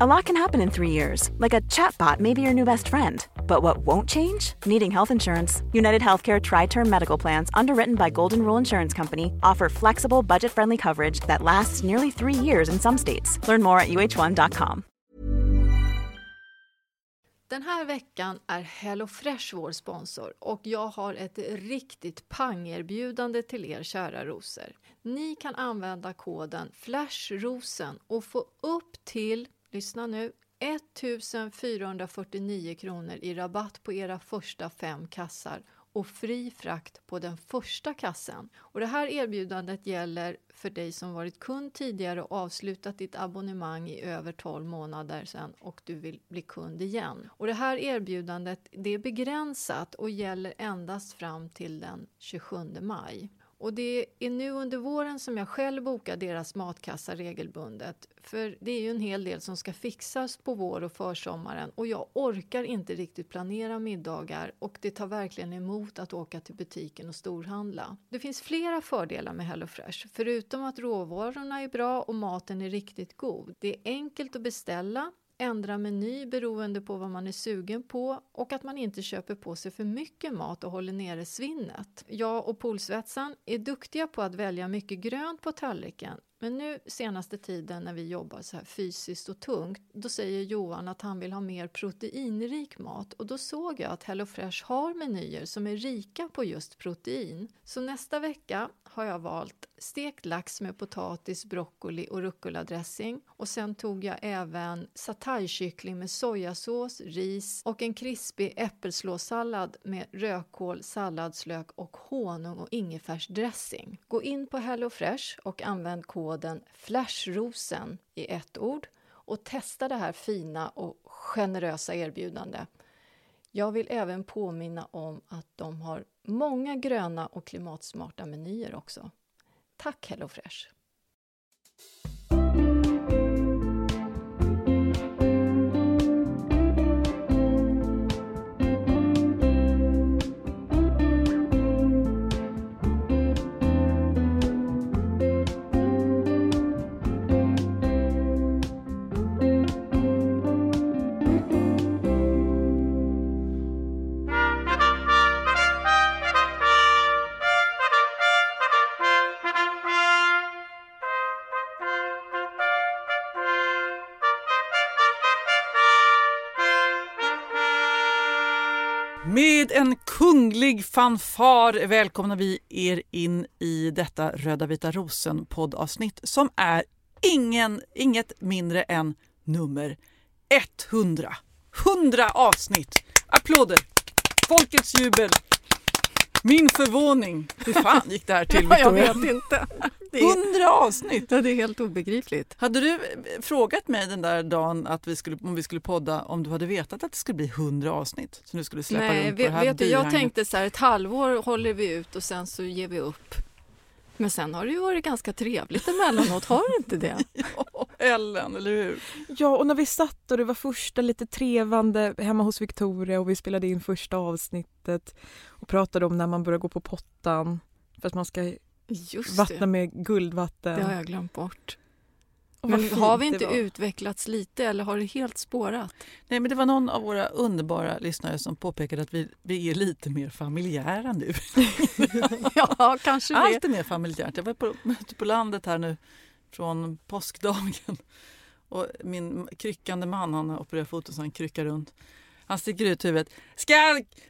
A lot can happen in three years, like a chatbot may be your new best friend. But what won't change? Needing health insurance. United Healthcare Tri Term Medical Plans, underwritten by Golden Rule Insurance Company, offer flexible, budget friendly coverage that lasts nearly three years in some states. Learn more at uh1.com. Den här veckan är HelloFresh vår sponsor och jag har ett riktigt pangerbjudande till er kära rosor. Ni kan använda koden FLASHROSEN och få upp till, lyssna nu, 1449 kronor i rabatt på era första fem kassar och fri frakt på den första kassen. Och det här erbjudandet gäller för dig som varit kund tidigare och avslutat ditt abonnemang i över 12 månader sedan och du vill bli kund igen. Och det här erbjudandet det är begränsat och gäller endast fram till den 27 maj. Och det är nu under våren som jag själv bokar deras matkassa regelbundet. För det är ju en hel del som ska fixas på vår och försommaren och jag orkar inte riktigt planera middagar och det tar verkligen emot att åka till butiken och storhandla. Det finns flera fördelar med HelloFresh, förutom att råvarorna är bra och maten är riktigt god. Det är enkelt att beställa ändra meny beroende på vad man är sugen på och att man inte köper på sig för mycket mat och håller nere svinnet. Jag och Polsvetsan är duktiga på att välja mycket grönt på tallriken men nu senaste tiden när vi jobbar så här fysiskt och tungt, då säger Johan att han vill ha mer proteinrik mat och då såg jag att HelloFresh har menyer som är rika på just protein. Så nästa vecka har jag valt stekt lax med potatis, broccoli och rucola-dressing och sen tog jag även sataykyckling med sojasås, ris och en krispig äppelslåssallad med rödkål, salladslök och honung och ingefärsdressing. Gå in på HelloFresh och använd koden koden FLASHROSEN i ett ord och testa det här fina och generösa erbjudandet. Jag vill även påminna om att de har många gröna och klimatsmarta menyer också. Tack HelloFresh! Kunglig fanfar välkomnar vi er in i detta Röda vita rosen poddavsnitt som är ingen, inget mindre än nummer 100. 100 avsnitt! Applåder! Folkets jubel! Min förvåning. Hur fan gick det här till Victoria? jag vet inte. Hundra avsnitt! Ja, det är helt obegripligt. Hade du frågat mig den där dagen att vi skulle, om vi skulle podda om du hade vetat att det skulle bli hundra avsnitt? Som du skulle släppa Nej, runt på det här vet du, jag tänkte så här, ett halvår håller vi ut och sen så ger vi upp. Men sen har det ju varit ganska trevligt emellanåt, har det inte det? ja, Ellen, eller hur? Ja, och när vi satt och det var första lite trevande hemma hos Victoria och vi spelade in första avsnittet och pratade om när man börjar gå på pottan för att man ska Just vattna det. med guldvatten. Det har jag glömt bort. Men har vi inte utvecklats lite eller har det helt spårat? Nej, men det var någon av våra underbara lyssnare som påpekade att vi, vi är lite mer familjära nu. ja, kanske det. Allt är mer familjärt. Jag var på, på landet här nu från påskdagen och min kryckande man, han har opererat foten så han kryckar runt. Han sticker ut huvudet. Ska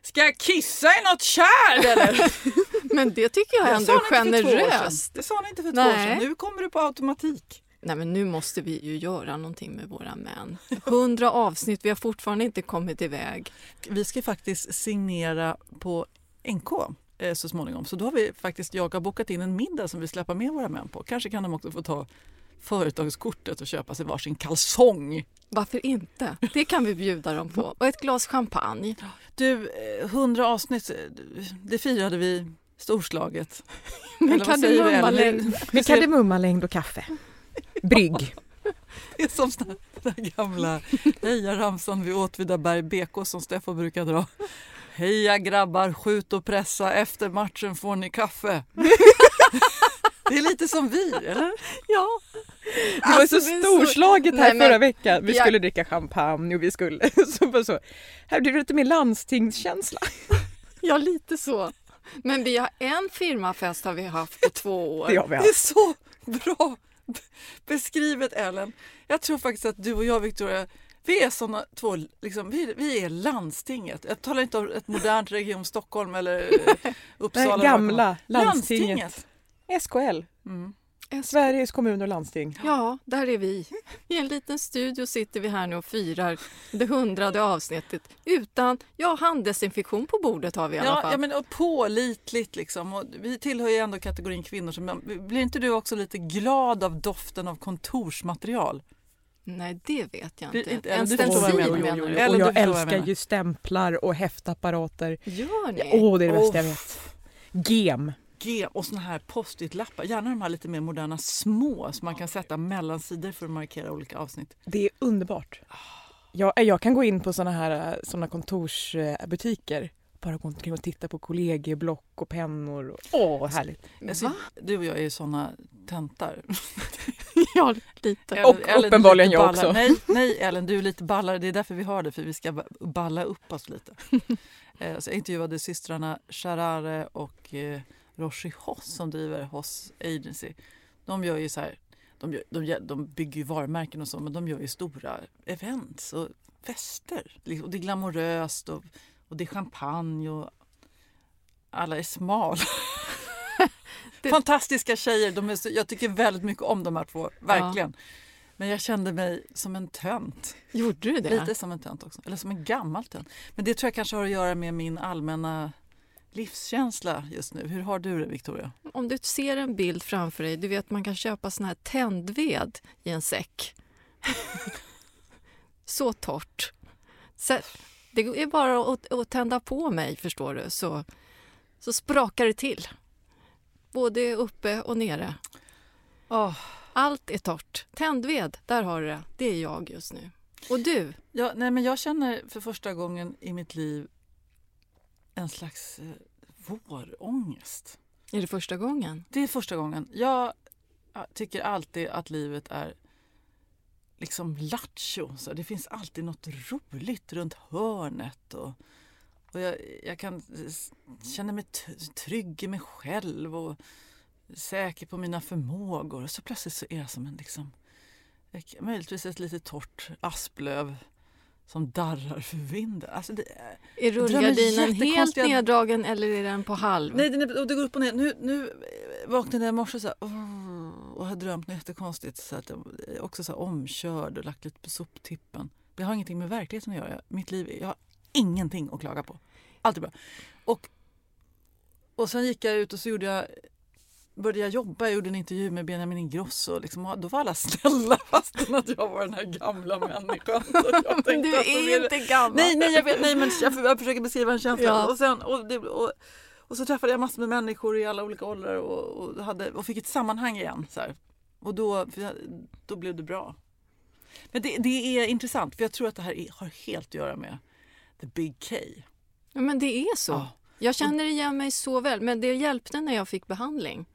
ska jag kissa i något kärl eller? men det tycker jag ändå är generöst. Det sa han inte för två år sedan. Nu kommer det på automatik. Nej men nu måste vi ju göra någonting med våra män. Hundra avsnitt, vi har fortfarande inte kommit iväg. Vi ska faktiskt signera på NK eh, så småningom. Så då har vi faktiskt, jag har bokat in en middag som vi släpper med våra män på. Kanske kan de också få ta företagskortet och köpa sig varsin kalsong. Varför inte? Det kan vi bjuda dem på. Och ett glas champagne. Du, eh, 100 avsnitt, eh, det firade vi storslaget. Med kardemummalängd och kaffe. Brygg. Det är som den där gamla hejaramsan vid Åtvidaberg BK som Steffo brukar dra. Heja grabbar, skjut och pressa, efter matchen får ni kaffe. Det är lite som vi, eller? Ja. Det var Alltså, så det storslaget här Nej, men- förra veckan. Vi Ja. skulle dricka champagne och vi skulle... Så bara så. Här blir det lite mer landstingskänsla. Ja, lite så. Men vi har en firmafest har vi haft på två år. Det har vi Det haft. är så bra beskrivet Ellen. Jag tror faktiskt att du och jag Victoria, vi är såna två, liksom, vi, vi är landstinget. Jag talar inte om ett modernt Region Stockholm eller eh, Uppsala. Vad gamla det var. landstinget. SKL, Mm. Sveriges kommuner och landsting. Ja, där är vi. I en liten studio sitter vi här nu och firar det hundrade avsnittet utan, ja, handdesinfektion på bordet har vi i alla Ja, fall. ja, men och pålitligt liksom. Och vi tillhör ju ändå kategorin kvinnor. Som, blir inte du också lite glad av doften av kontorsmaterial? Nej, det vet jag inte. inte- en jag stencil menar. menar du? Eller Och jag jag älskar menar. ju stämplar och häftapparater. Gör ni? Åh, det är det bästa jag Oh. vet. Gem. Och såna här post-it-lappar. Gärna de här lite mer moderna små som man kan sätta mellan sidor för att markera olika avsnitt. Det är underbart. Jag, jag kan gå in på såna här såna kontorsbutiker. Bara gå omkring och titta på kollegieblock och pennor. och- Åh, vad härligt. Alltså, du och jag är ju såna töntar. Ja, lite. Ellen- Och Ellen uppenbarligen jag också. Nej, nej Ellen, du är lite ballare. Det är därför vi har det, för vi ska ba- balla upp oss lite. Eh, Så jag intervjuade systrarna Sharare och eh, Roshi Hoss som driver Hoss Agency. De gör ju så här, de, gör, de, de bygger ju varumärken och så, men de gör ju stora events och fester. Liksom, Och det är glamoröst och, och det är champagne och alla är smal. Det- Fantastiska tjejer. De är så, jag tycker väldigt mycket om de här två, verkligen. Men jag kände mig som en tönt. Gjorde du det? Lite som en tönt också. Eller som en gammal tönt. Men det tror jag kanske har att göra med min allmänna livskänsla just nu. Hur har du det Victoria? Om du ser en bild framför dig, du vet man kan köpa sån här tändved i en säck. Så torrt. Så, det är bara att, att tända på mig, förstår du, så, så sprakar det till. Både uppe och nere. Oh. Allt är torrt. Tändved, där har du det. Det är jag just nu. Och du? Ja, nej, men jag känner för första gången i mitt liv en slags eh, vårångest. Är det första gången? Det är första gången. Jag ja, tycker alltid att livet är liksom lattjo. Så det finns alltid något roligt runt hörnet. Och, och jag, jag kan känna mig trygg i mig själv och säker på mina förmågor. Och så plötsligt så är jag som en liksom, möjligtvis ett lite torrt asplöv som darrar för vinden. Alltså det, är- rullgardinen helt neddragen eller är den på halv? Nej, den är, och det går upp och ner. Nu, nu vaknade jag i morse så här, och har drömt något jättekonstigt. Så att jag också så här omkörd och lagt lite på soptippen. Det har ingenting med verkligheten att göra. Mitt liv, jag har ingenting att klaga på. Allt är bra. Och, och sen gick jag ut och så gjorde jag började jag jobba, jag gjorde en intervju med Benjamin Ingrosso. Liksom, och då var alla snälla fastän att jag var den här gamla människan. Tänkte du är inte gammal. Nej, nej, jag, vet, nej men jag, jag försöker beskriva en känsla. Ja. Och, sen, och, det, och, och så träffade jag massor med människor i alla olika åldrar och, och, hade, och fick ett sammanhang igen. Så här. Och då, då blev det bra. Men det, det är intressant för jag tror att det här är, har helt att göra med the big K. Ja, men det är så. Ja. Jag känner igen mig så väl, men det hjälpte när jag fick behandling.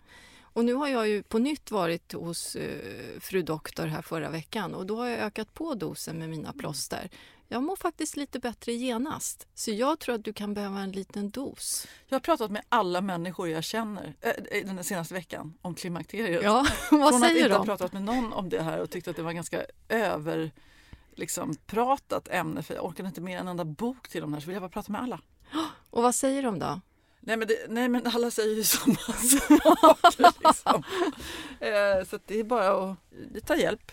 Och nu har jag ju på nytt varit hos eh, fru doktor här förra veckan och då har jag ökat på dosen med mina plåster. Jag mår faktiskt lite bättre genast, så jag tror att du kan behöva en liten dos. Jag har pratat med alla människor jag känner äh, den senaste veckan om klimakteriet. Ja, vad Från att säger inte ha de? pratat med någon om det här och tyckte att det var ganska över liksom, pratat ämne för jag orkade inte med en enda bok till om det här så vill jag bara prata med alla. Och vad säger de då? Nej men, det, nej men alla säger ju samma saker. Liksom. Eh, så det är bara att ta hjälp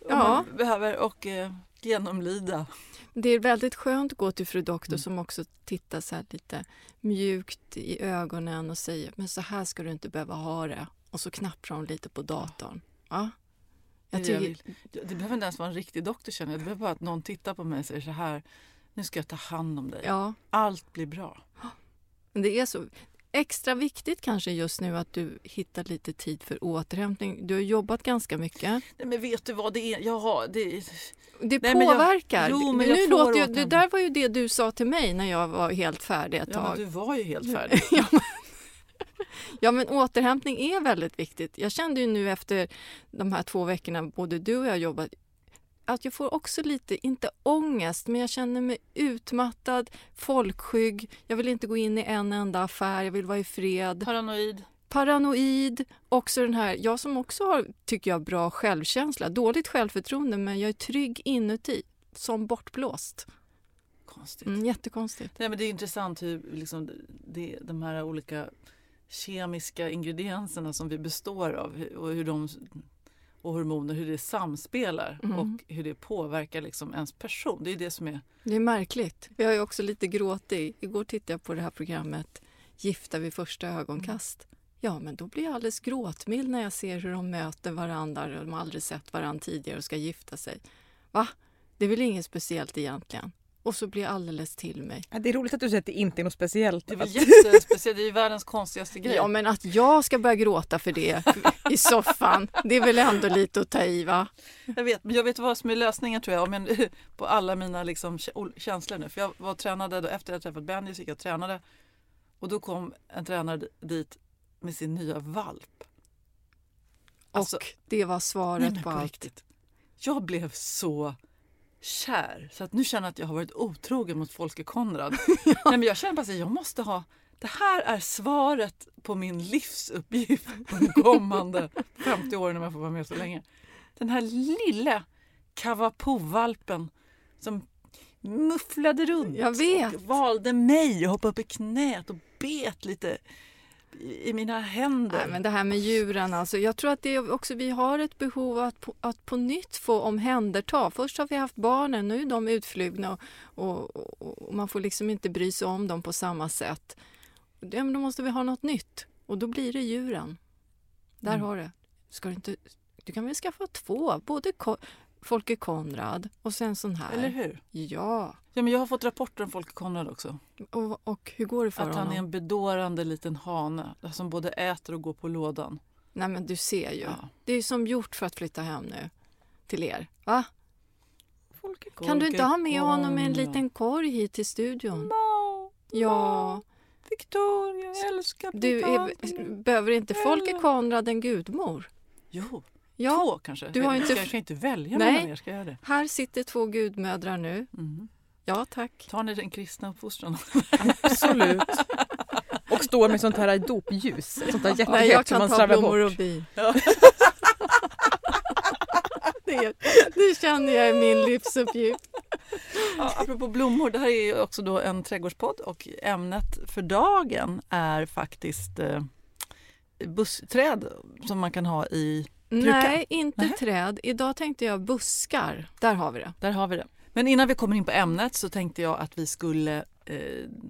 om Ja. man behöver och eh, genomlida. Det är väldigt skönt att gå till fru doktor Mm. som också tittar så lite mjukt i ögonen och säger men så här ska du inte behöva ha det. Och så knappar hon lite på datorn. Ja. Jag det, jag tycker, vill. det behöver inte ens vara en riktig doktor känner jag. Det behöver bara att någon tittar på mig och säger så här. Nu ska jag ta hand om dig. ja, Allt blir bra. Det är så. Extra viktigt kanske just nu att du hittar lite tid för återhämtning. Du har jobbat ganska mycket. Nej, men vet du vad det är? Jaha, det. Det Nej, men jag- påverkar. Jo, men nu låter ju, det där var ju det du sa till mig när jag var helt färdig ett Ja, men tag. du var ju helt färdig. ja, men, ja, men återhämtning är väldigt viktigt. Jag kände ju nu efter de här två veckorna både du och jag jobbat att jag får också lite, inte ångest, men jag känner mig utmattad, folkskygg. Jag vill inte gå in i en enda affär, jag vill vara i fred. Paranoid. Paranoid, också den här, jag som också har, tycker jag, bra självkänsla, dåligt självförtroende, men jag är trygg inuti, som bortblåst. Konstigt. Mm, jättekonstigt. Nej, men det är intressant hur liksom, det, de här olika kemiska ingredienserna som vi består av och hur de och hormoner, hur det samspelar Mm. och hur det påverkar liksom ens person. Det är det som är... Det är märkligt. Jag är också lite gråtig. Igår tittade jag på det här programmet Gifta vid första ögonkast. Ja, men då blir jag alldeles gråtmild när jag ser hur de möter varandra och de har aldrig sett varandra tidigare och ska gifta sig. Va? Det är väl inget speciellt egentligen? Och så blir jag alldeles till mig. Ja, Det är roligt att du säger att det inte är något speciellt. Det är väl Att- jättespeciellt, det är ju världens konstigaste grej. Ja, men att jag ska börja gråta för det i soffan, det är väl ändå lite att ta i, va? Jag vet, men jag vet vad som är lösningen tror jag om jag, på alla mina liksom, känslor nu. För jag var och tränade då, efter jag träffat Benny så gick jag och tränade och då kom en tränare dit med sin nya valp. Alltså, och det var svaret Nej, men på på allt. riktigt. Jag blev så kär så att nu känner jag att jag har varit otrogen mot Folke Konrad. Nej, men jag känner bara att jag måste ha det här är svaret på min livsuppgift de kommande 50 åren om jag får vara med så länge. Den här lilla Kavapo-valpen som mufflade runt Jag vet. och valde mig och hoppade upp i knät och bet lite i mina händer. Nej, men det här med djuren, alltså, jag tror att det är också, vi har ett behov att på, att på nytt få omhänderta. Först har vi haft barnen, nu är de utflugna och, och, och, man får liksom inte bry sig om dem på samma sätt. Ja, men då måste vi ha något nytt och då blir det djuren. Där Mm. har du. Ska du, inte, du kan väl skaffa två, både Folke Konrad och sen sån här. Eller hur? Ja, Ja, men jag har fått rapporter om Folke Konrad också. och, och hur går det för Att han honom? är en bedårande liten hane som både äter och går på lådan. Nej men du ser ju. Ja. Det är som gjort för att flytta hem nu till er. Va? Folke Kan du inte ha med honom i en Konrad. liten korg hit till studion? No, Ja, Victoria, jag älskar du är, behöver inte Folke Konrad en gudmor? Jo, Ja, två kanske. du har jag, inte ska, jag kan inte välja Nej. mellan er, ska jag göra det? här sitter två gudmödrar nu. Mm. Ja, tack. Tar ni den kristna uppfostran? Absolut. Och står med sånt här dopljus. Sånt där Nej, jag jättehett som kan man ta blommor bort. och bin. Ja. det, det känner jag är min livsuppgift. Ja, apropå blommor, det här är ju också då en trädgårdspodd och ämnet för dagen är faktiskt eh, bussträd som man kan ha i... Nej, inte Nej. träd. Idag tänkte jag buskar. Där har vi det. Där har vi det. Men innan vi kommer in på ämnet så tänkte jag att vi skulle eh,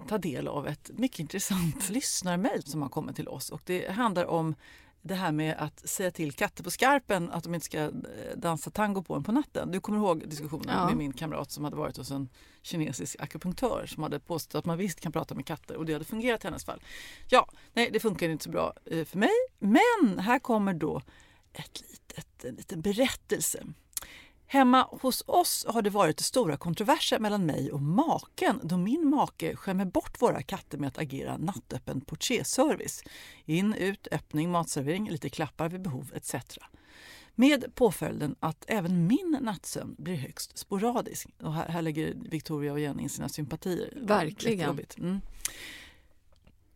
ta del av ett mycket intressant lyssnarmail som har kommit till oss. Och det handlar om det här med att säga till katter på skarpen att de inte ska eh, dansa tango på en på natten. Du kommer ihåg diskussionen Ja. med min kamrat som hade varit hos en kinesisk akupunktör som hade påstått att man visst kan prata med katter och det hade fungerat i hennes fall. Ja, nej det funkar inte så bra eh, för mig. Men här kommer då ett litet, en liten berättelse. Hemma hos oss har det varit stora kontroverser mellan mig och maken då min make skämmer bort våra katter med att agera nattöppen portierservice. In, ut, öppning, matservering, lite klappar vid behov etc. Med påföljden att även min nattsömn blir högst sporadisk. Och här, här lägger Victoria och Jenny in sina sympatier. Verkligen. Mm.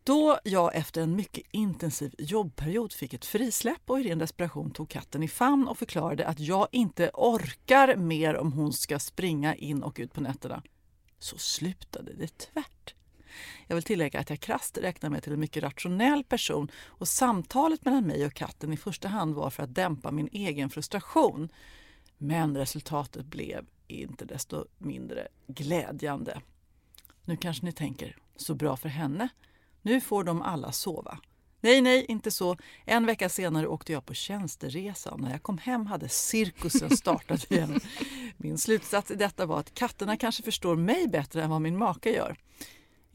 Då jag efter en mycket intensiv jobbperiod fick ett frisläpp och i ren desperation tog katten i famn och förklarade att jag inte orkar mer om hon ska springa in och ut på nätterna, så slutade det tvärt. Jag vill tillägga att jag krasst räknar mig till en mycket rationell person och samtalet mellan mig och katten i första hand var för att dämpa min egen frustration. Men resultatet blev inte desto mindre glädjande. Nu kanske ni tänker, så bra för henne. Nu får de alla sova. Nej, nej, inte så. En vecka senare åkte jag på tjänsteresa och när jag kom hem hade cirkusen startat igen. Min slutsats i detta var att katterna kanske förstår mig bättre än vad min maka gör.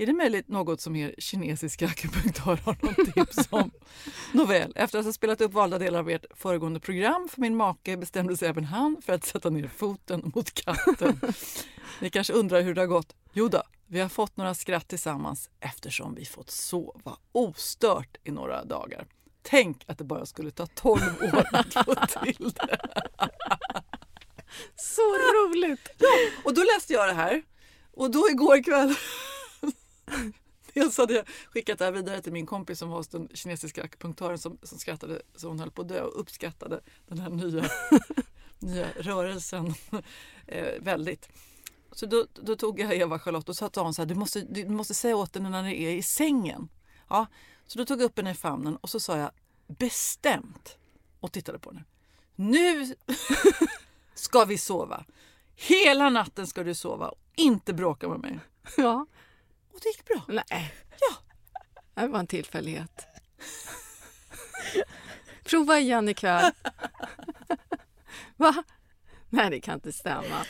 Är det möjligt något som er kinesiska akupunktör har något tips om? Nåväl, efter att ha spelat upp valda delar av ert föregående program för min make bestämde sig även han för att sätta ner foten mot katten. Ni kanske undrar hur det har gått? Jo då, vi har fått några skratt tillsammans eftersom vi fått sova ostört i några dagar. Tänk att det bara skulle ta 12 år att få till det. Så roligt! Ja, och då läste jag det här och då igår kväll Dels hade jag skickat det här vidare till min kompis som var hos den kinesiska akupunktören som, som skrattade så hon höll på att dö och uppskattade den här nya, nya rörelsen eh, väldigt. Så då, då, tog jag Eva-Charlotte och sa till hon så här, du måste, du måste säga åt henne när ni är i sängen. Ja, så då tog jag upp henne i famnen och så sa jag bestämt och tittade på henne. Nu ska vi sova. Hela natten ska du sova och inte bråka med mig. Ja. Och det gick bra. Nej. Ja. Det var en tillfällighet. Prova igen ikväll. Va? Nej, det kan inte stämma.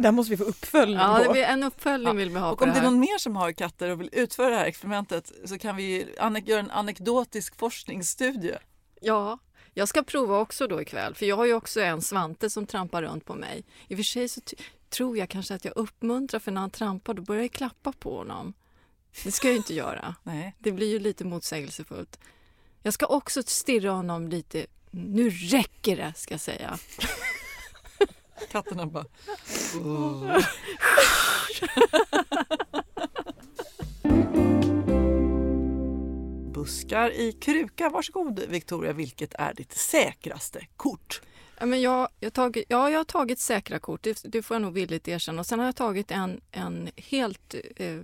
Där måste vi få uppföljning Ja, det blir en uppföljning vill vi ha Och om det det är någon mer som har katter och vill utföra det här experimentet så kan vi göra en anekdotisk forskningsstudie. Ja, jag ska prova också då ikväll, för jag har ju också en Svante som trampar runt på mig. I och för sig så tror jag kanske att jag uppmuntrar, för när han trampar då börjar jag klappa på honom. Det ska jag ju inte göra. Nej. Det blir ju lite motsägelsefullt. Jag ska också stirra honom lite. Nu räcker det, ska jag säga. Katterna bara... "Åh." Buskar i kruka. Varsågod Victoria, vilket är ditt säkraste kort? Ja, men jag, jag, har tagit, ja, jag har tagit säkra kort, det, det får jag nog villigt erkänna. Och sen har jag tagit en, en helt eh,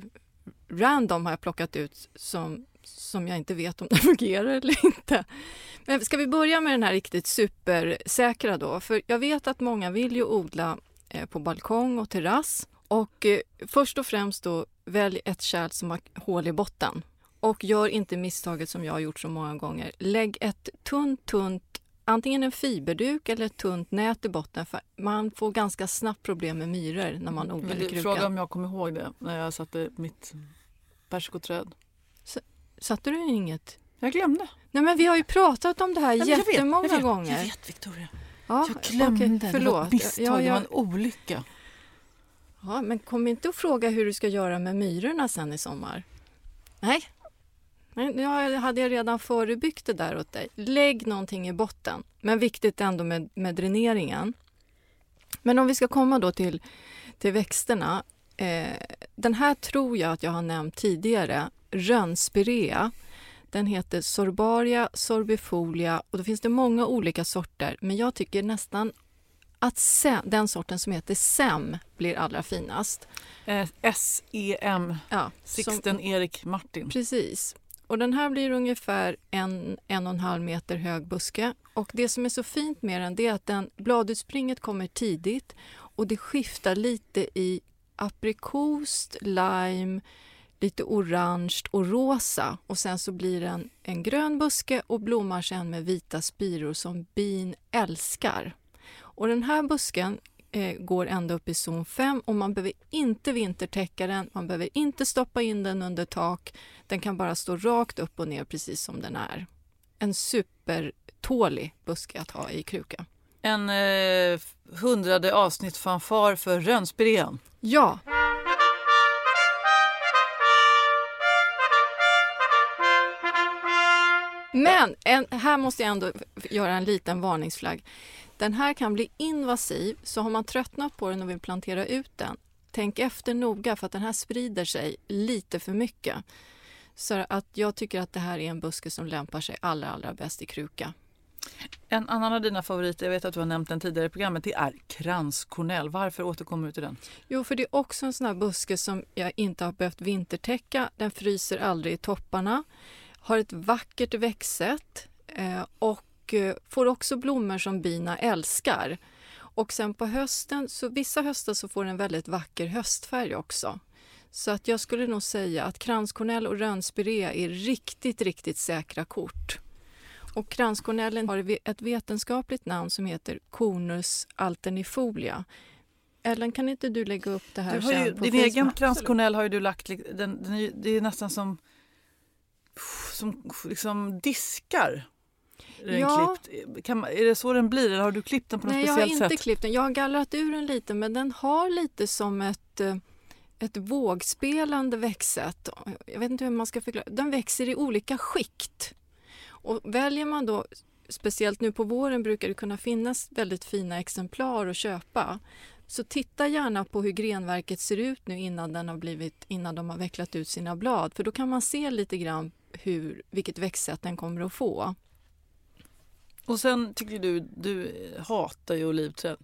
random har jag plockat ut som, som jag inte vet om den fungerar eller inte. Men ska vi börja med den här riktigt supersäkra då? För jag vet att många vill ju odla eh, på balkong och terrass. Och eh, först och främst då, välj ett kärl som har hål i botten. Och gör inte misstaget som jag har gjort så många gånger. Lägg ett tunt, tunt antingen en fiberduk eller ett tunt nät i botten. För man får ganska snabbt problem med myror när man odlar i du kruka. fråga om jag kommer ihåg det när jag satte mitt persikoträd? Satte du inget? Jag glömde. Nej men vi har ju pratat om det här Nej, jag vet, jättemånga jag vet, gånger. Jag vet Victoria. Ja, jag glömde. okej, Det var förlåt. ett misstag, Ja, det var jag, en olycka. ja, men kom inte och fråga hur du ska göra med myrorna sen i sommar. Nej, Nej nu hade jag redan förebyggt det där åt dig. Lägg någonting i botten. Men viktigt ändå med, med dräneringen. Men om vi ska komma då till, till växterna. Eh, den här tror jag att jag har nämnt tidigare. Rönnspirea. Den heter Sorbaria sorbifolia och då finns det många olika sorter. Men jag tycker nästan att sem, den sorten som heter SEM blir allra finast. Eh, S-E-M, Ja, som- Sixten Erik Martin. Precis. Och den här blir ungefär en, en och en halv meter hög buske. Och det som är så fint med den är att den, bladutspringet kommer tidigt och det skiftar lite i aprikost, lime, lite orange och rosa. Och sen så blir den en grön buske och blommar sen med vita spiror som bin älskar. Och den här busken eh, går ända upp i zon 5 och man behöver inte vintertäcka den, man behöver inte stoppa in den under tak. Den kan bara stå rakt upp och ner precis som den är. En supertålig buske att ha i kruka. En eh, hundrade avsnitt fanfar för Rönnspirean. Ja, men en, här måste jag ändå göra en liten varningsflagg. Den här kan bli invasiv, så har man tröttnat på den och vill plantera ut den, tänk efter noga för att den här sprider sig lite för mycket. Så att jag tycker att det här är en buske som lämpar sig allra, allra bäst i kruka. En annan av dina favoriter, jag vet att du har nämnt den tidigare i programmet, det är kranskornell. Varför återkommer du till den? Jo, för det är också en sån här buske som jag inte har behövt vintertäcka. Den fryser aldrig i topparna, har ett vackert växtsätt eh, och eh, får också blommor som bina älskar. Och sen på hösten, så vissa höstar så får den väldigt vacker höstfärg också. Så att jag skulle nog säga att kranskornell och rönnspirea är riktigt, riktigt säkra kort. Och kranskornellen har ett vetenskapligt namn som heter Cornus alternifolia. Ellen, kan inte du lägga upp det här du sen ju, på Din Facebook? egen kranskornell har ju du lagt, den, den är, det är nästan som, som liksom diskar. Är, Ja. klippt. Kan, man- är det så den blir eller har du klippt den på något Nej, jag har speciellt inte sätt? klippt den. Jag har gallrat ur den lite, men den har lite som ett, eh, ett vågspelande växtsätt. Jag vet inte hur man ska förklara. Den växer i olika skikt. Och väljer man då, speciellt nu på våren brukar det kunna finnas väldigt fina exemplar att köpa. Så titta gärna på hur grenverket ser ut nu innan, den har blivit, innan de har vecklat ut sina blad. För då kan man se lite grann hur, vilket växtsätt den kommer att få. Och sen tycker du, du hatar ju olivträd.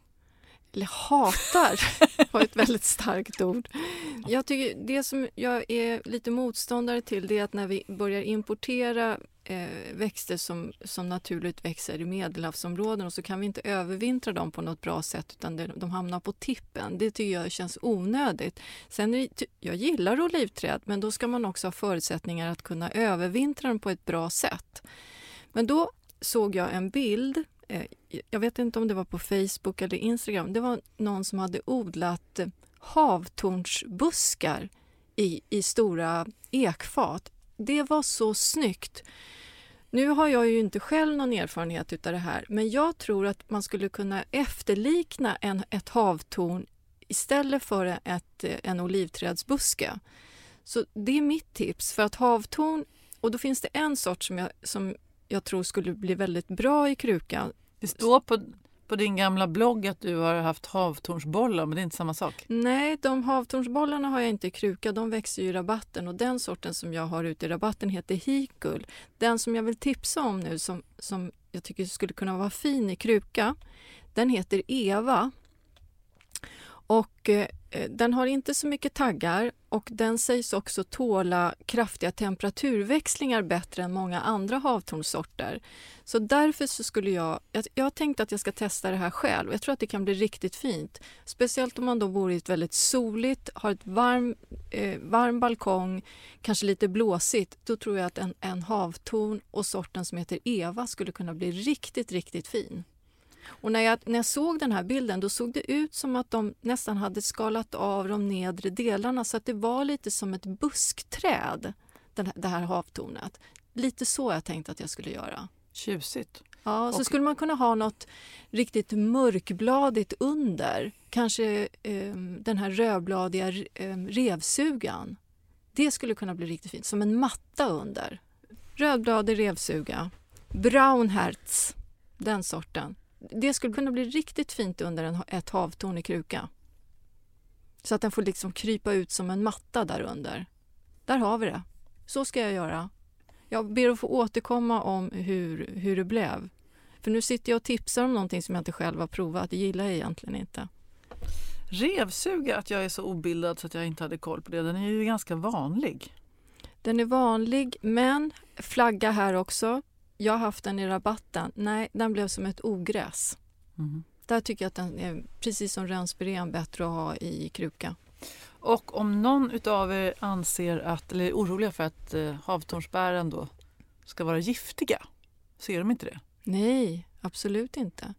eller hatar var ett väldigt starkt ord. Jag tycker det som jag är lite motståndare till det är att när vi börjar importera eh, växter som, som naturligt växer i medelhavsområden och så kan vi inte övervintra dem på något bra sätt utan det, de hamnar på tippen. Det tycker jag känns onödigt. Sen är det, jag gillar olivträd men då ska man också ha förutsättningar att kunna övervintra dem på ett bra sätt. Men då såg jag en bild eh, jag vet inte om det var på Facebook eller Instagram, det var någon som hade odlat eh, havtornsbuskar i, i stora ekfat. Det var så snyggt. Nu har jag ju inte själv någon erfarenhet utav det här, men jag tror att man skulle kunna efterlikna en, ett havtorn istället för ett, eh, en olivträdsbuske. Så det är mitt tips, för att havtorn, och då finns det en sort som jag, som jag tror skulle bli väldigt bra i kruka. Det står på, på din gamla blogg att du har haft havtornsbollar, men det är inte samma sak. Nej, de havtornsbollarna har jag inte i kruka. De växer ju i rabatten och den sorten som jag har ute i rabatten heter hikul. Den som jag vill tipsa om nu som, som jag tycker skulle kunna vara fin i kruka, den heter Eva. Och eh, den har inte så mycket taggar och den sägs också tåla kraftiga temperaturväxlingar bättre än många andra havtornsorter. Så därför så skulle jag, jag, jag har tänkt att jag ska testa det här själv. Jag tror att det kan bli riktigt fint. Speciellt om man då bor i ett väldigt soligt, har ett varm, eh, varm balkong, kanske lite blåsigt. Då tror jag att en, en havtorn och sorten som heter Eva skulle kunna bli riktigt, riktigt fin. Och när jag, när jag såg den här bilden då såg det ut som att de nästan hade skalat av de nedre delarna så att det var lite som ett buskträd, den här, det här havtornet. Lite så jag tänkte att jag skulle göra. Tjusigt. Ja, så Och- skulle man kunna ha något riktigt mörkbladigt under. Kanske eh, den här rödbladiga eh, revsugan. Det skulle kunna bli riktigt fint, som en matta under. Rödbladig revsuga. Brown hertz, den sorten. Det skulle kunna bli riktigt fint under en, ett havtorn i kruka. Så att den får liksom krypa ut som en matta där under. Där har vi det. Så ska jag göra. Jag ber att få återkomma om hur, hur det blev. För nu sitter jag och tipsar om någonting som jag inte själv har provat. Det gillar jag egentligen inte. Revsuga, att jag är så obildad så att jag inte hade koll på det. Den är ju ganska vanlig. Den är vanlig, men flagga här också. Jag har haft den i rabatten. Nej, den blev som ett ogräs. Mhm. Där tycker jag att den är precis som rönnspiren bättre att ha i kruka. Och om någon utav er anser att, eller är oroliga för att eh, havtornsbären då ska vara giftiga, så är de inte det. Nej, absolut inte.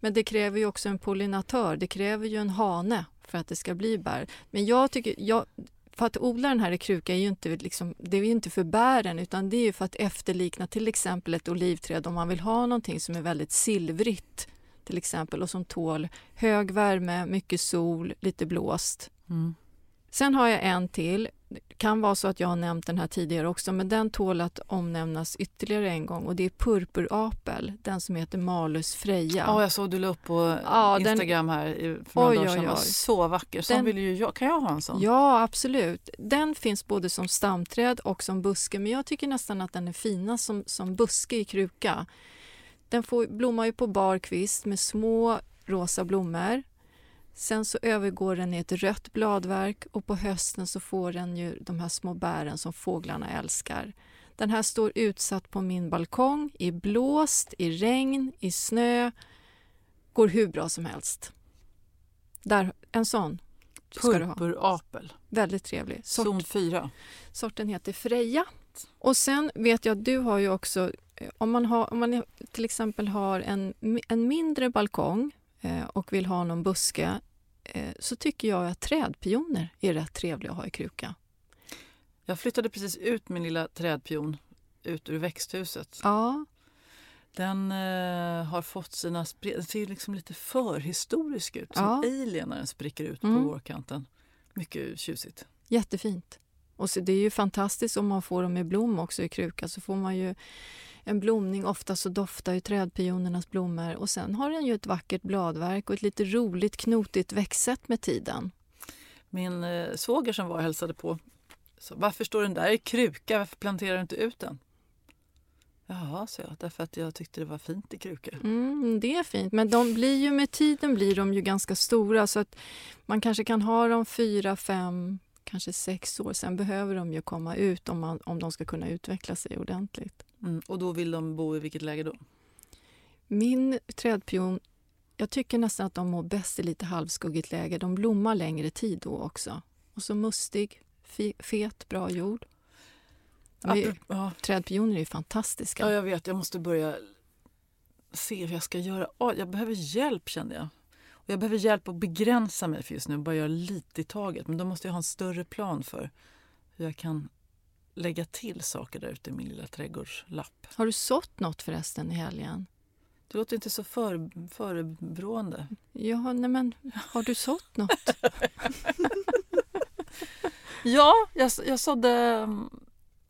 Men det kräver ju också en pollinatör. Det kräver ju en hane för att det ska bli bär. Men jag tycker, jag, för att odla den här i kruka är ju inte, liksom, det är ju inte för bären utan det är ju för att efterlikna till exempel ett olivträd om man vill ha någonting som är väldigt silvrigt till exempel och som tål hög värme, mycket sol, lite blåst. Mm. Sen har jag en till. Det kan vara så att jag har nämnt den här tidigare också, men den tål att omnämnas ytterligare en gång och det är purpurapel, den som heter Malus freja. Ja, jag såg du la upp på Ja, den- Instagram här i- för några Oj, dagar oj, sedan. Den var oj. så vacker. Sån Den- vill ju jag. Kan jag ha en sån? Ja, absolut. Den finns både som stamträd och som buske, men jag tycker nästan att den är finast som, som buske i kruka. Den får, blommar ju på bar kvist med små rosa blommor. Sen så övergår den i ett rött bladverk och på hösten så får den ju de här små bären som fåglarna älskar. Den här står utsatt på min balkong i blåst, i regn, i snö. Går hur bra som helst. Där, en sån. ska du ha. Purpurapel, Väldigt trevlig. Sort, zon 4. sorten heter Freja. Och sen vet jag att du har ju också, eh, om man, har, om man till exempel har en, en mindre balkong och vill ha någon buske eh, så tycker jag att trädpioner är rätt trevliga att ha i kruka. Jag flyttade precis ut min lilla trädpion ut ur växthuset. Ja, Den eh, har fått sina... Den ser liksom lite förhistorisk ut. Som Ja. alien när den spricker ut Mm. på vårkanten. Mycket tjusigt. jättefint. Och så det är ju fantastiskt om man får dem i blom också i kruka så får man ju en blomning. Ofta så doftar ju trädpionernas blommor och sen har den ju ett vackert bladverk och ett lite roligt knotigt växtsätt med tiden. Min eh, svåger som var och hälsade på sa, varför står den där i kruka? Varför planterar du inte ut den? Jaha, sa jag, därför att jag tyckte det var fint i kruka. Mm, det är fint, men de blir ju med tiden blir de ju ganska stora så att man kanske kan ha dem fyra, fem, kanske sex år. Sen behöver de ju komma ut om, man, om de ska kunna utveckla sig ordentligt. Mm, och då vill de bo i vilket läge då? Min trädpion, jag tycker nästan att de mår bäst i lite halvskuggigt läge. De blommar längre tid då också. Och så mustig, fe, fet, bra jord. Är, ja, trädpioner är fantastiska. ja, jag vet. Jag måste börja se hur jag ska göra. Åh, jag behöver hjälp kände jag. Jag behöver hjälp att begränsa mig för just nu. Bara göra lite i taget. Men då måste jag ha en större plan för hur jag kan lägga till saker där ute i min lilla trädgårdslapp. Har du sått något förresten i helgen? Det låter inte så för, förebrående. Ja, nej men har du sått något? Ja, jag, jag sådde... mm,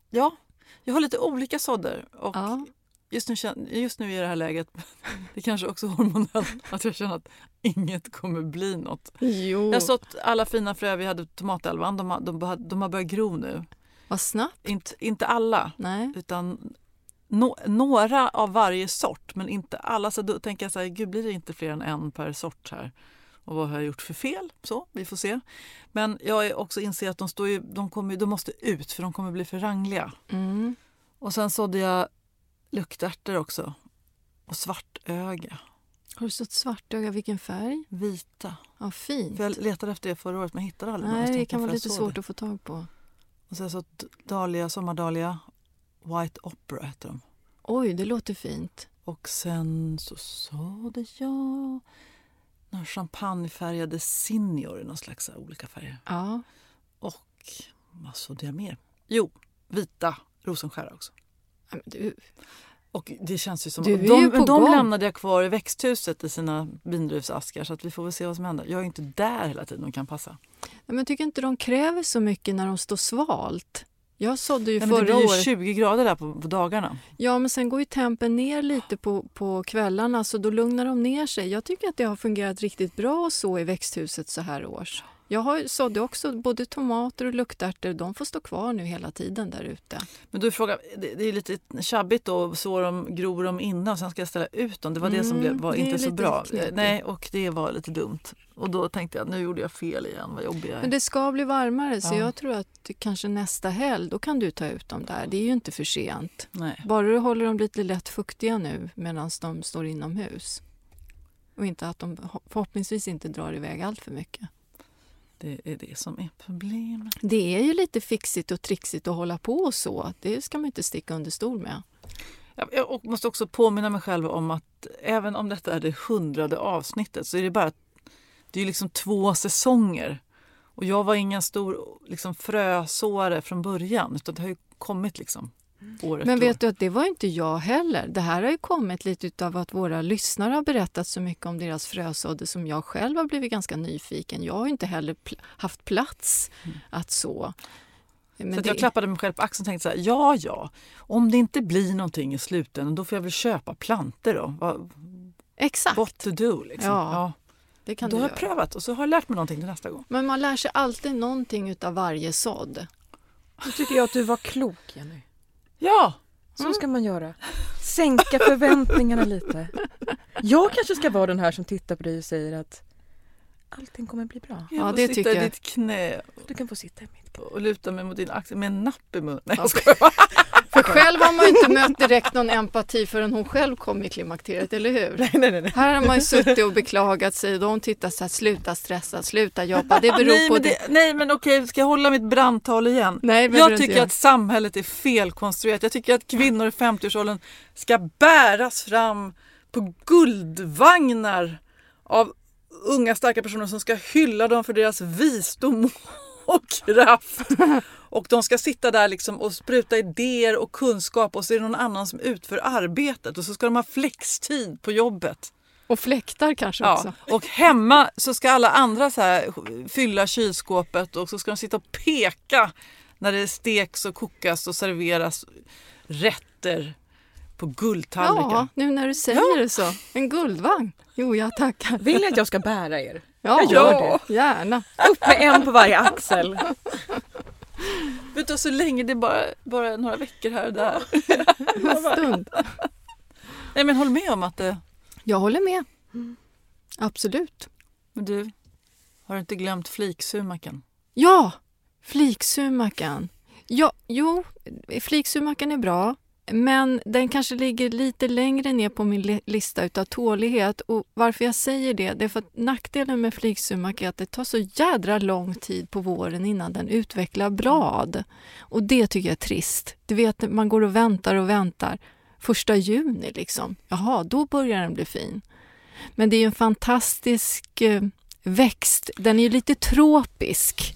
Ja, jag har lite olika sådder. Och Ja. Just, nu, just nu i det här läget, det kanske också är hormonellt, att jag känner att inget kommer bli något. Jo. Jag sått alla fina frö vi hade på tomatälvan. De har, de, de har börjat gro nu. Vad snabbt. Inte, inte alla, Nej. utan nå- några av varje sort, men inte alla. Så då tänker jag så här, gud blir det inte fler än en per sort här? Och vad har jag gjort för fel? Så, vi får se. Men jag är också inser att de, står ju, de, kommer, de måste ut för de kommer bli för rangliga. Mm. Och sen sådde jag luktärtor också. Och svartöga. Har du sått svartöga? Vilken färg? Vita. Ja, fint. För jag letade efter det förra året men hittade aldrig Nej, det kan vara lite svårt det? att få tag på. Och sen så dahlia, sommardalia, White Opera heter de. Oj, det låter fint. Och sen så sådde jag några champagnefärgade senior i någon slags olika färger. Ja. Och vad sådde jag mer? Jo, vita rosenskära också. Du, Och det känns ju som... Du är de ju på men de gång. lämnade jag kvar i växthuset i sina vindruvsaskar så att vi får väl se vad som händer. Jag är inte där hela tiden och kan passa. Nej, men jag tycker inte de kräver så mycket när de står svalt. Jag sådde ju Nej, men det förra blir ju året. 20 grader där på, på dagarna. Ja, men sen går ju tempen ner lite på, på kvällarna så då lugnar de ner sig. Jag tycker att det har fungerat riktigt bra så i växthuset så här års. Jag har sådde också både tomater och luktärtor. De får stå kvar nu hela tiden där ute. Men då är frågan, det, är lite tjabbigt då, så de gror de inne och sen ska jag ställa ut dem. Det var det som Mm, var det inte så bra. knepigt. Nej, och det var lite dumt. Och då tänkte jag, nu gjorde jag fel igen, vad jobbig jag är. Men det ska bli varmare så Ja. jag tror att kanske nästa helg, då kan du ta ut dem där. Det är ju inte för sent. Nej. Bara du håller dem lite lätt fuktiga nu medan de står inomhus. Och inte att de förhoppningsvis inte drar iväg allt för mycket. Det är det som är problemet. Det är ju lite fixigt och trixigt att hålla på och så. Det ska man inte sticka under stol med. Jag måste också påminna mig själv om att även om detta är det hundrade avsnittet så är det bara det är liksom två säsonger. Och jag var ingen stor liksom, frösåare från början utan det har ju kommit liksom år efter Men vet år. du att det var inte jag heller. Det här har ju kommit lite av att våra lyssnare har berättat så mycket om deras frösådde som jag själv har blivit ganska nyfiken. Jag har inte heller pl- haft plats att så. Men Så det- jag klappade mig själv på axeln och tänkte så här, ja ja, om det inte blir någonting i slutändan då får jag väl köpa planter då. Vad, Exakt, what to do liksom. Ja, det kan Då du har göra. jag prövat och så har jag lärt mig någonting till nästa gång. Men man lär sig alltid någonting av varje sådd. Nu tycker jag att du var klok, Jenny. Ja, Så ska man göra. Sänka förväntningarna lite. Jag kanske ska vara den här som tittar på dig och säger att allting kommer bli bra. jag Ja, det sitta tycker i jag. ditt knä Du kan få sitta i mitt knä. och luta mig mot din axel med en napp i munnen. Nej, Ja. jag skojar själv har man ju inte mött direkt någon empati förrän hon själv kom i klimakteriet, eller hur? Nej, nej, nej. Här har man ju suttit och beklagat sig och hon tittat så här, sluta stressa, sluta jobba, det beror nej, på men det. det, nej men okej, ska jag hålla mitt brandtal igen? Nej, jag tycker att samhället är felkonstruerat. Jag tycker att kvinnor i 50-årsåldern ska bäras fram på guldvagnar av unga starka personer som ska hylla dem för deras visdom och kraft. Och de ska sitta där liksom och spruta idéer och kunskap och så är det någon annan som utför arbetet och så ska de ha flextid på jobbet. Och fläktar kanske Ja, också. och hemma så ska alla andra så här fylla kylskåpet och så ska de sitta och peka när det steks och kokas och serveras rätter på guldtallrikar. Ja, nu när du säger det så. En guldvagn. Jo, jag tackar. Vill ni att jag ska bära er? Ja, jag gör det. Gärna. Upp med en på varje axel. Vet du, så länge det är bara, bara några veckor här och där. En stund. Nej men håll med om att det... Jag håller med. Absolut. Men du, har du inte glömt fliksumaken? Ja, fliksumakan. Ja, jo, fliksumakan är bra. Men den kanske ligger lite längre ner på min lista utav tålighet. Och varför jag säger det, det är för att nackdelen med flygsumak är att det tar så jädra lång tid på våren innan den utvecklar blad. Och det tycker jag är trist. Du vet, man går och väntar och väntar. Första juni liksom, jaha, då börjar den bli fin. Men det är ju en fantastisk eh, växt. Den är ju lite tropisk.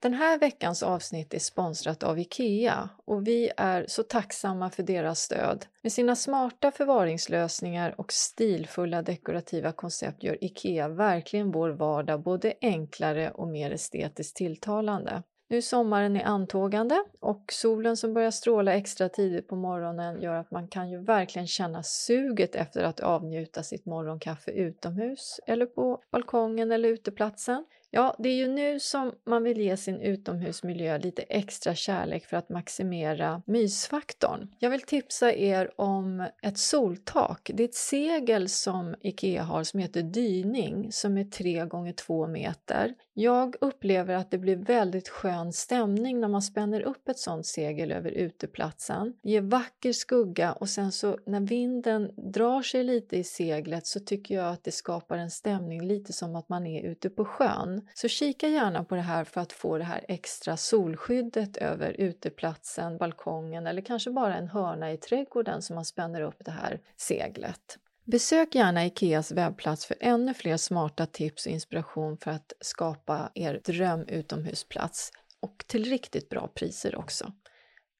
Den här veckans avsnitt är sponsrat av IKEA och vi är så tacksamma för deras stöd. Med sina smarta förvaringslösningar och stilfulla dekorativa koncept gör IKEA verkligen vår vardag både enklare och mer estetiskt tilltalande. Nu är sommaren i antågande och solen som börjar stråla extra tidigt på morgonen gör att man kan ju verkligen känna suget efter att avnjuta sitt morgonkaffe utomhus eller på balkongen eller uteplatsen. Ja, det är ju nu som man vill ge sin utomhusmiljö lite extra kärlek för att maximera mysfaktorn. Jag vill tipsa er om ett soltak. Det är ett segel som IKEA har som heter Dyning som är 3 gånger 2 meter. Jag upplever att det blir väldigt skön stämning när man spänner upp ett sånt segel över uteplatsen. Det ger vacker skugga och sen så när vinden drar sig lite i seglet så tycker jag att det skapar en stämning lite som att man är ute på sjön. Så kika gärna på det här för att få det här extra solskyddet över uteplatsen, balkongen eller kanske bara en hörna i trädgården som man spänner upp det här seglet. Besök gärna Ikeas webbplats för ännu fler smarta tips och inspiration för att skapa er dröm utomhusplats och till riktigt bra priser också.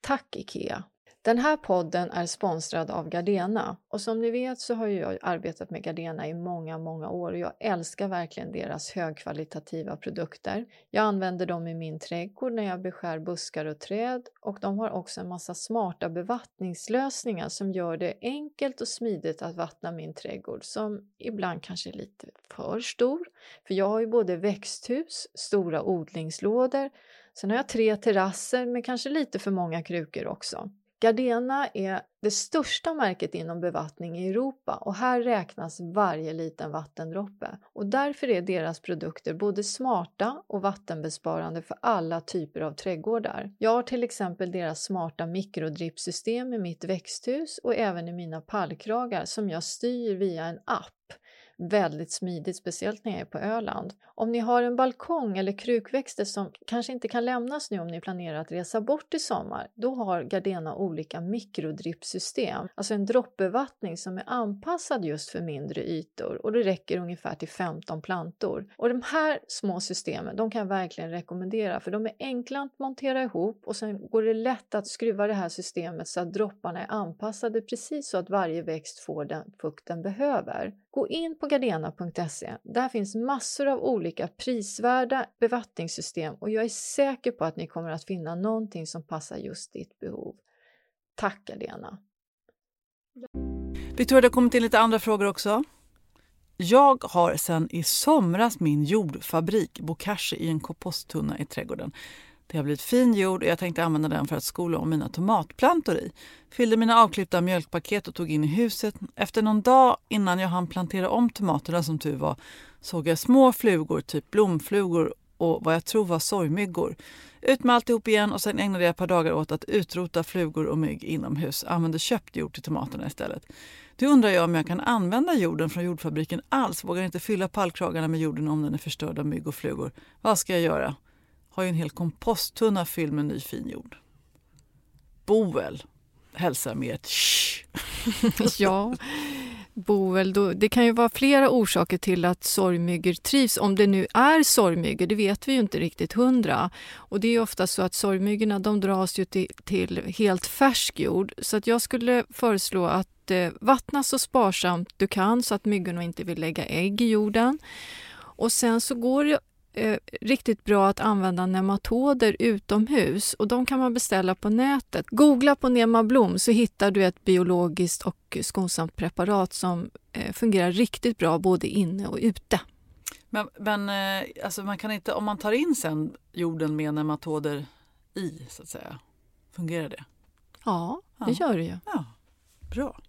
Tack Ikea! Den här podden är sponsrad av Gardena och som ni vet så har jag arbetat med Gardena i många, många år och jag älskar verkligen deras högkvalitativa produkter. Jag använder dem i min trädgård när jag beskär buskar och träd och de har också en massa smarta bevattningslösningar som gör det enkelt och smidigt att vattna min trädgård som ibland kanske är lite för stor. För jag har ju både växthus, stora odlingslådor, sen har jag tre terrasser med kanske lite för många krukor också. Gardena är det största märket inom bevattning i Europa och här räknas varje liten vattendroppe. Och därför är deras produkter både smarta och vattenbesparande för alla typer av trädgårdar. Jag har till exempel deras smarta mikrodrippsystem i mitt växthus och även i mina pallkragar som jag styr via en app väldigt smidigt, speciellt när jag är på Öland. Om ni har en balkong eller krukväxter som kanske inte kan lämnas nu om ni planerar att resa bort i sommar, då har Gardena olika mikrodrippsystem, alltså en droppbevattning som är anpassad just för mindre ytor och det räcker ungefär till 15 plantor. Och de här små systemen, de kan jag verkligen rekommendera för de är enkla att montera ihop och sen går det lätt att skruva det här systemet så att dropparna är anpassade precis så att varje växt får den fukt den behöver. Gå in på gardena.se. Där finns massor av olika prisvärda bevattningssystem och jag är säker på att ni kommer att finna någonting som passar just ditt behov. Tack Gardena! Victoria, det har kommit in lite andra frågor också. Jag har sedan i somras min jordfabrik Bokashi i en komposttunna i trädgården. Det har blivit fin jord och jag tänkte använda den för att skola om mina tomatplantor i. Fyllde mina avklippta mjölkpaket och tog in i huset. Efter någon dag innan jag hann plantera om tomaterna som tur var såg jag små flugor, typ blomflugor och vad jag tror var sorgmyggor. Ut med alltihop igen och sen ägnade jag ett par dagar åt att utrota flugor och mygg inomhus. Använde köpt jord till tomaterna istället. Nu undrar jag om jag kan använda jorden från jordfabriken alls. Vågar inte fylla pallkragarna med jorden om den är förstörd av mygg och flugor. Vad ska jag göra? Har ju en hel komposttunna fylld med ny fin jord. Boel hälsar med ett shh. ja, Boel, då, det kan ju vara flera orsaker till att sorgmyggor trivs. Om det nu är sorgmyggor, det vet vi ju inte riktigt hundra. Och det är ofta så att sorgmyggorna de dras ju till, till helt färsk jord. Så att jag skulle föreslå att eh, vattna så sparsamt du kan så att myggorna inte vill lägga ägg i jorden. Och sen så går det eh, riktigt bra att använda nematoder utomhus och de kan man beställa på nätet. Googla på Nemablom så hittar du ett biologiskt och skonsamt preparat som eh, fungerar riktigt bra både inne och ute. Men, men eh, alltså man kan inte, om man tar in sen jorden med nematoder i, så att säga, fungerar det? Ja, det ja. gör det ju. Ja, bra.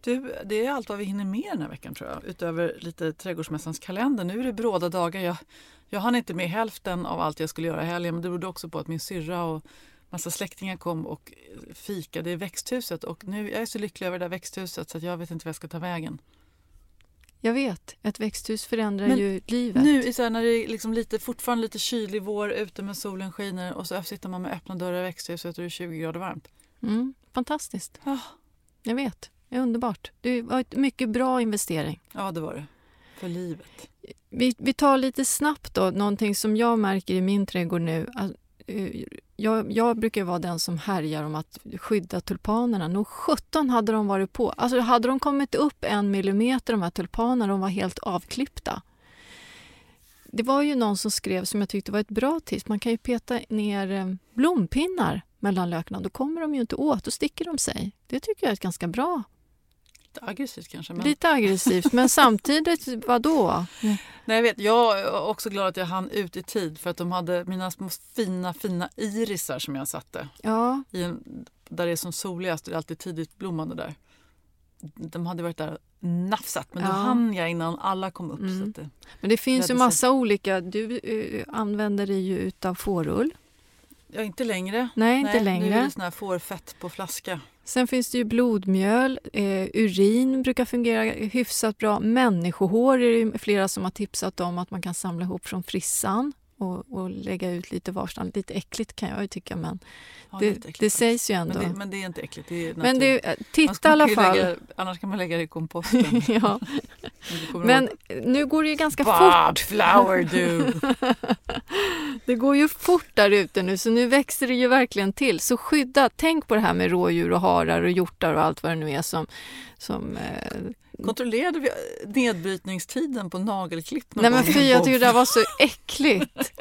Du, det är allt vad vi hinner med den här veckan tror jag. Utöver lite Trädgårdsmässans kalender. Nu är det bråda dagar. Jag, jag hann inte med hälften av allt jag skulle göra i helgen. Men det berodde också på att min syrra och massa släktingar kom och fikade i växthuset. Och nu, jag är så lycklig över det där växthuset så jag vet inte vad jag ska ta vägen. Jag vet, ett växthus förändrar Men ju livet. Nu så här, när det är liksom lite, fortfarande lite kylig vår ute med solen skiner och så sitter man med öppna dörrar i växthuset och det är 20 grader varmt. Mm, fantastiskt. Oh. Jag vet. Det är underbart. Det var en mycket bra investering. Ja, det var det. För livet. Vi, vi tar lite snabbt då, någonting som jag märker i min trädgård nu. Eh, jag, jag brukar vara den som härjar om att skydda tulpanerna. Nog 17 hade de varit på. Alltså hade de kommit upp en millimeter, de här tulpanerna, de var helt avklippta. Det var ju någon som skrev, som jag tyckte var ett bra tips, man kan ju peta ner eh, blompinnar mellan lökarna. Då kommer de ju inte åt, då sticker de sig. Det tycker jag är ett ganska bra Lite aggressivt kanske. Men... Lite aggressivt, men samtidigt, vad då? Nej, jag vet. Jag är också glad att jag hann ut i tid för att de hade mina små fina, fina irisar som jag satte. Ja. En, där det är som soligast, det är alltid tidigt blommande där. De hade varit där nafsat, men ja. då hann jag innan alla kom upp. Mm. Det, men det finns ju massa sig. olika, du uh, använder dig ju utav fårull. Ja, inte längre. Nej, inte Nej, längre. Nu är det sån här fårfett på flaska. Sen finns det ju blodmjöl, eh, urin brukar fungera hyfsat bra. Människohår är det flera som har tipsat om att man kan samla ihop från frissan och, och lägga ut lite varstans. Lite äckligt kan jag ju tycka men ja, det, det sägs ju ändå. Men det, men det är inte äckligt. Det är men det, eh, titta i alla fall. Lägga, annars kan man lägga det i komposten. ja. Men nu går det ju ganska Bad fort. flower du! det går ju fort där ute nu så nu växer det ju verkligen till. Så skydda, tänk på det här med rådjur och harar och hjortar och allt vad det nu är som, som eh, Kontrollerade vi nedbrytningstiden på nagelklipp? Nej men fy, jag tycker det där var så äckligt.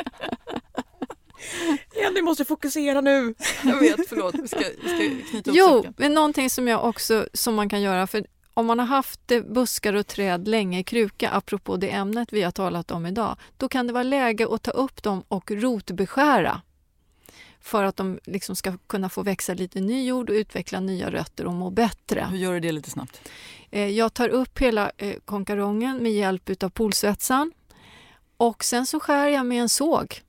Jenny måste fokusera nu. Jag vet, förlåt. Vi ska, vi ska knyta Jo, men någonting som jag också som man kan göra för om man har haft buskar och träd länge i kruka, apropå det ämnet vi har talat om idag, då kan det vara läge att ta upp dem och rotbeskära för att de liksom ska kunna få växa lite ny jord och utveckla nya rötter och må bättre. Hur gör du det lite snabbt? Eh, jag tar upp hela eh, konkarongen med hjälp av polsvetsan och sen så skär jag med en såg,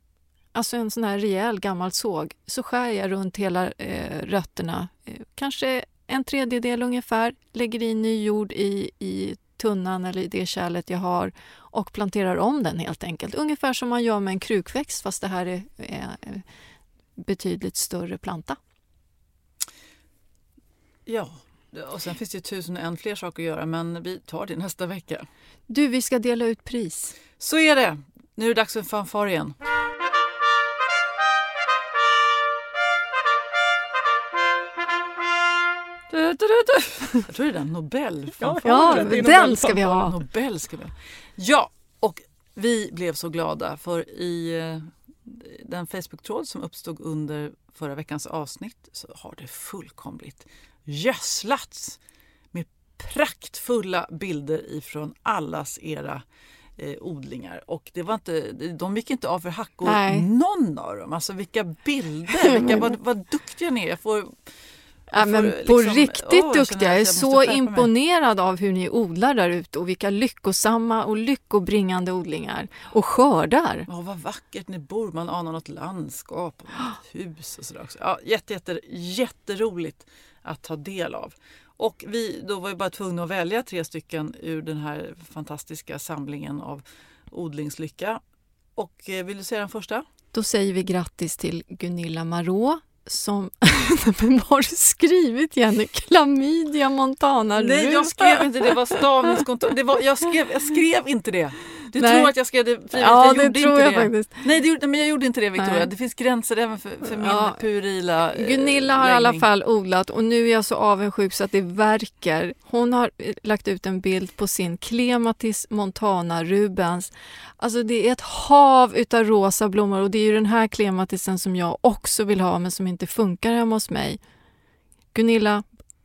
alltså en sån här rejäl gammal såg, så skär jag runt hela eh, rötterna, kanske en tredjedel ungefär, lägger i ny jord i, i tunnan eller i det kärlet jag har och planterar om den helt enkelt. Ungefär som man gör med en krukväxt fast det här är, är betydligt större planta. Ja, och sen finns det ju tusen och en fler saker att göra men vi tar det nästa vecka. Du, vi ska dela ut pris. Så är det. Nu är det dags för en fanfar igen. Du, du, du, du. Jag tror det är den Nobelfanfaren. Ja, den ska vi ha. Nobel ska vi ha. Ja, och vi blev så glada för i eh, den Facebook-tråd som uppstod under förra veckans avsnitt så har det fullkomligt gödslats med praktfulla bilder ifrån allas era eh, odlingar. Och det var inte, de gick inte av för hackor, Nej. någon av dem. Alltså vilka bilder, vilka, vad, vad duktiga ni är. Jag får, Ja, men på liksom- riktigt åh, duktiga. Jag är jag så imponerad av hur ni odlar där ute och vilka lyckosamma och lyckobringande odlingar och skördar. Ja, vad vackert ni bor. Man anar något landskap och ett hus och sådär också. Ja, jätte, jätte, jätteroligt att ta del av. Och vi då var ju bara tvungna att välja tre stycken ur den här fantastiska samlingen av odlingslycka. Och eh, vill du säga den första? Då säger vi grattis till Gunilla Marå som... Men vad har du skrivit Jenny? Klamydia montana Nej, jag skrev inte det. Var stavningskontroll. Det var, jag, skrev, jag skrev inte det. Du Nej. tror att jag skrev det frivilligt. Ja, jag det gjorde tror inte jag det. faktiskt. Nej, det men jag gjorde inte det Victoria. Nej. Det finns gränser även för, för min Ja. puerila eh, Gunilla har i alla fall odlat och nu är jag så avundsjuk så att det verkar. Hon har eh, lagt ut en bild på sin Clematis montana Rubens. Alltså det är ett hav utav rosa blommor och det är ju den här Clematisen som jag också vill ha men som inte funkar hemma hos mig. Gunilla,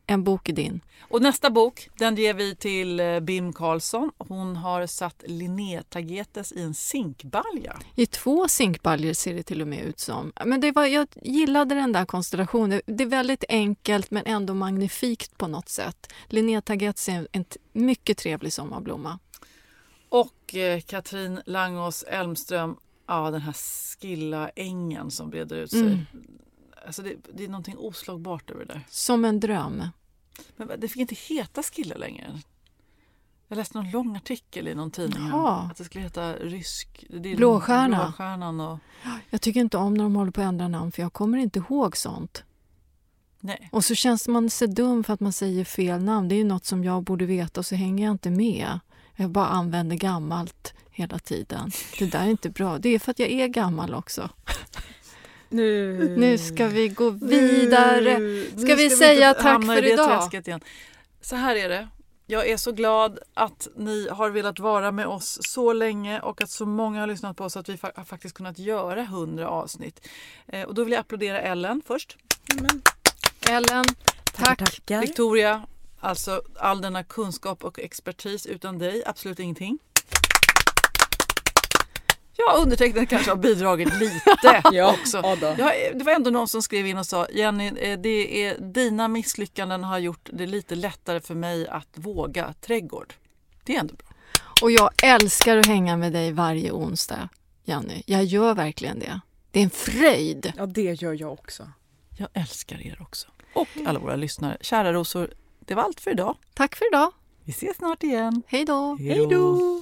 en bok är din. Och nästa bok den ger vi till eh, Bim Karlsson. Hon har satt Linnétagetes i en zinkbalja. I två zinkbaljor ser det till och med ut som. Men det var, jag gillade den där konstellationen. Det är väldigt enkelt men ändå magnifikt på något sätt. Linné Tagetes är en mycket trevlig sommarblomma. Och eh, Katrin Langås Elmström, ja den här skilla ängen som breder ut sig. Mm. Alltså det, det är någonting oslagbart över det där. Som en dröm. Men det fick inte heta skilla längre. Jag läste någon lång artikel i någon tidning Jaha. att det skulle heta rysk... Det är Blåstjärna. Blåstjärnan och... Jag tycker inte om när de håller på att ändra namn för jag kommer inte ihåg sånt. Nej. Och så känns man sig dum för att man säger fel namn. Det är ju något som jag borde veta och så hänger jag inte med. Jag bara använder gammalt hela tiden. Det där är inte bra. Det är för att jag är gammal också. Nu, Nu ska vi gå vidare. Nu- Ska nu vi inte säga tack för det idag? Igen. Så här är det. Jag är så glad att ni har velat vara med oss så länge och att så många har lyssnat på oss att vi fa- har faktiskt kunnat göra 100 avsnitt. Eh, och då vill jag applådera Ellen först. Ellen, tack. Tackar. Victoria, alltså all denna kunskap och expertis utan dig, absolut ingenting. Ja, undertecknad kanske har bidragit lite Ja, också. Ja, det var ändå någon som skrev in och sa Jenny, eh, det är, dina misslyckanden har gjort det lite lättare för mig att våga trädgård. Det är ändå bra. Och jag älskar att hänga med dig varje onsdag, Jenny. Jag gör verkligen det. Det är en fröjd. Ja, det gör jag också. Jag älskar er också. Och alla våra lyssnare. Kära rosor, det var allt för idag. Tack för idag. Vi ses snart igen. Hej då. Hej då!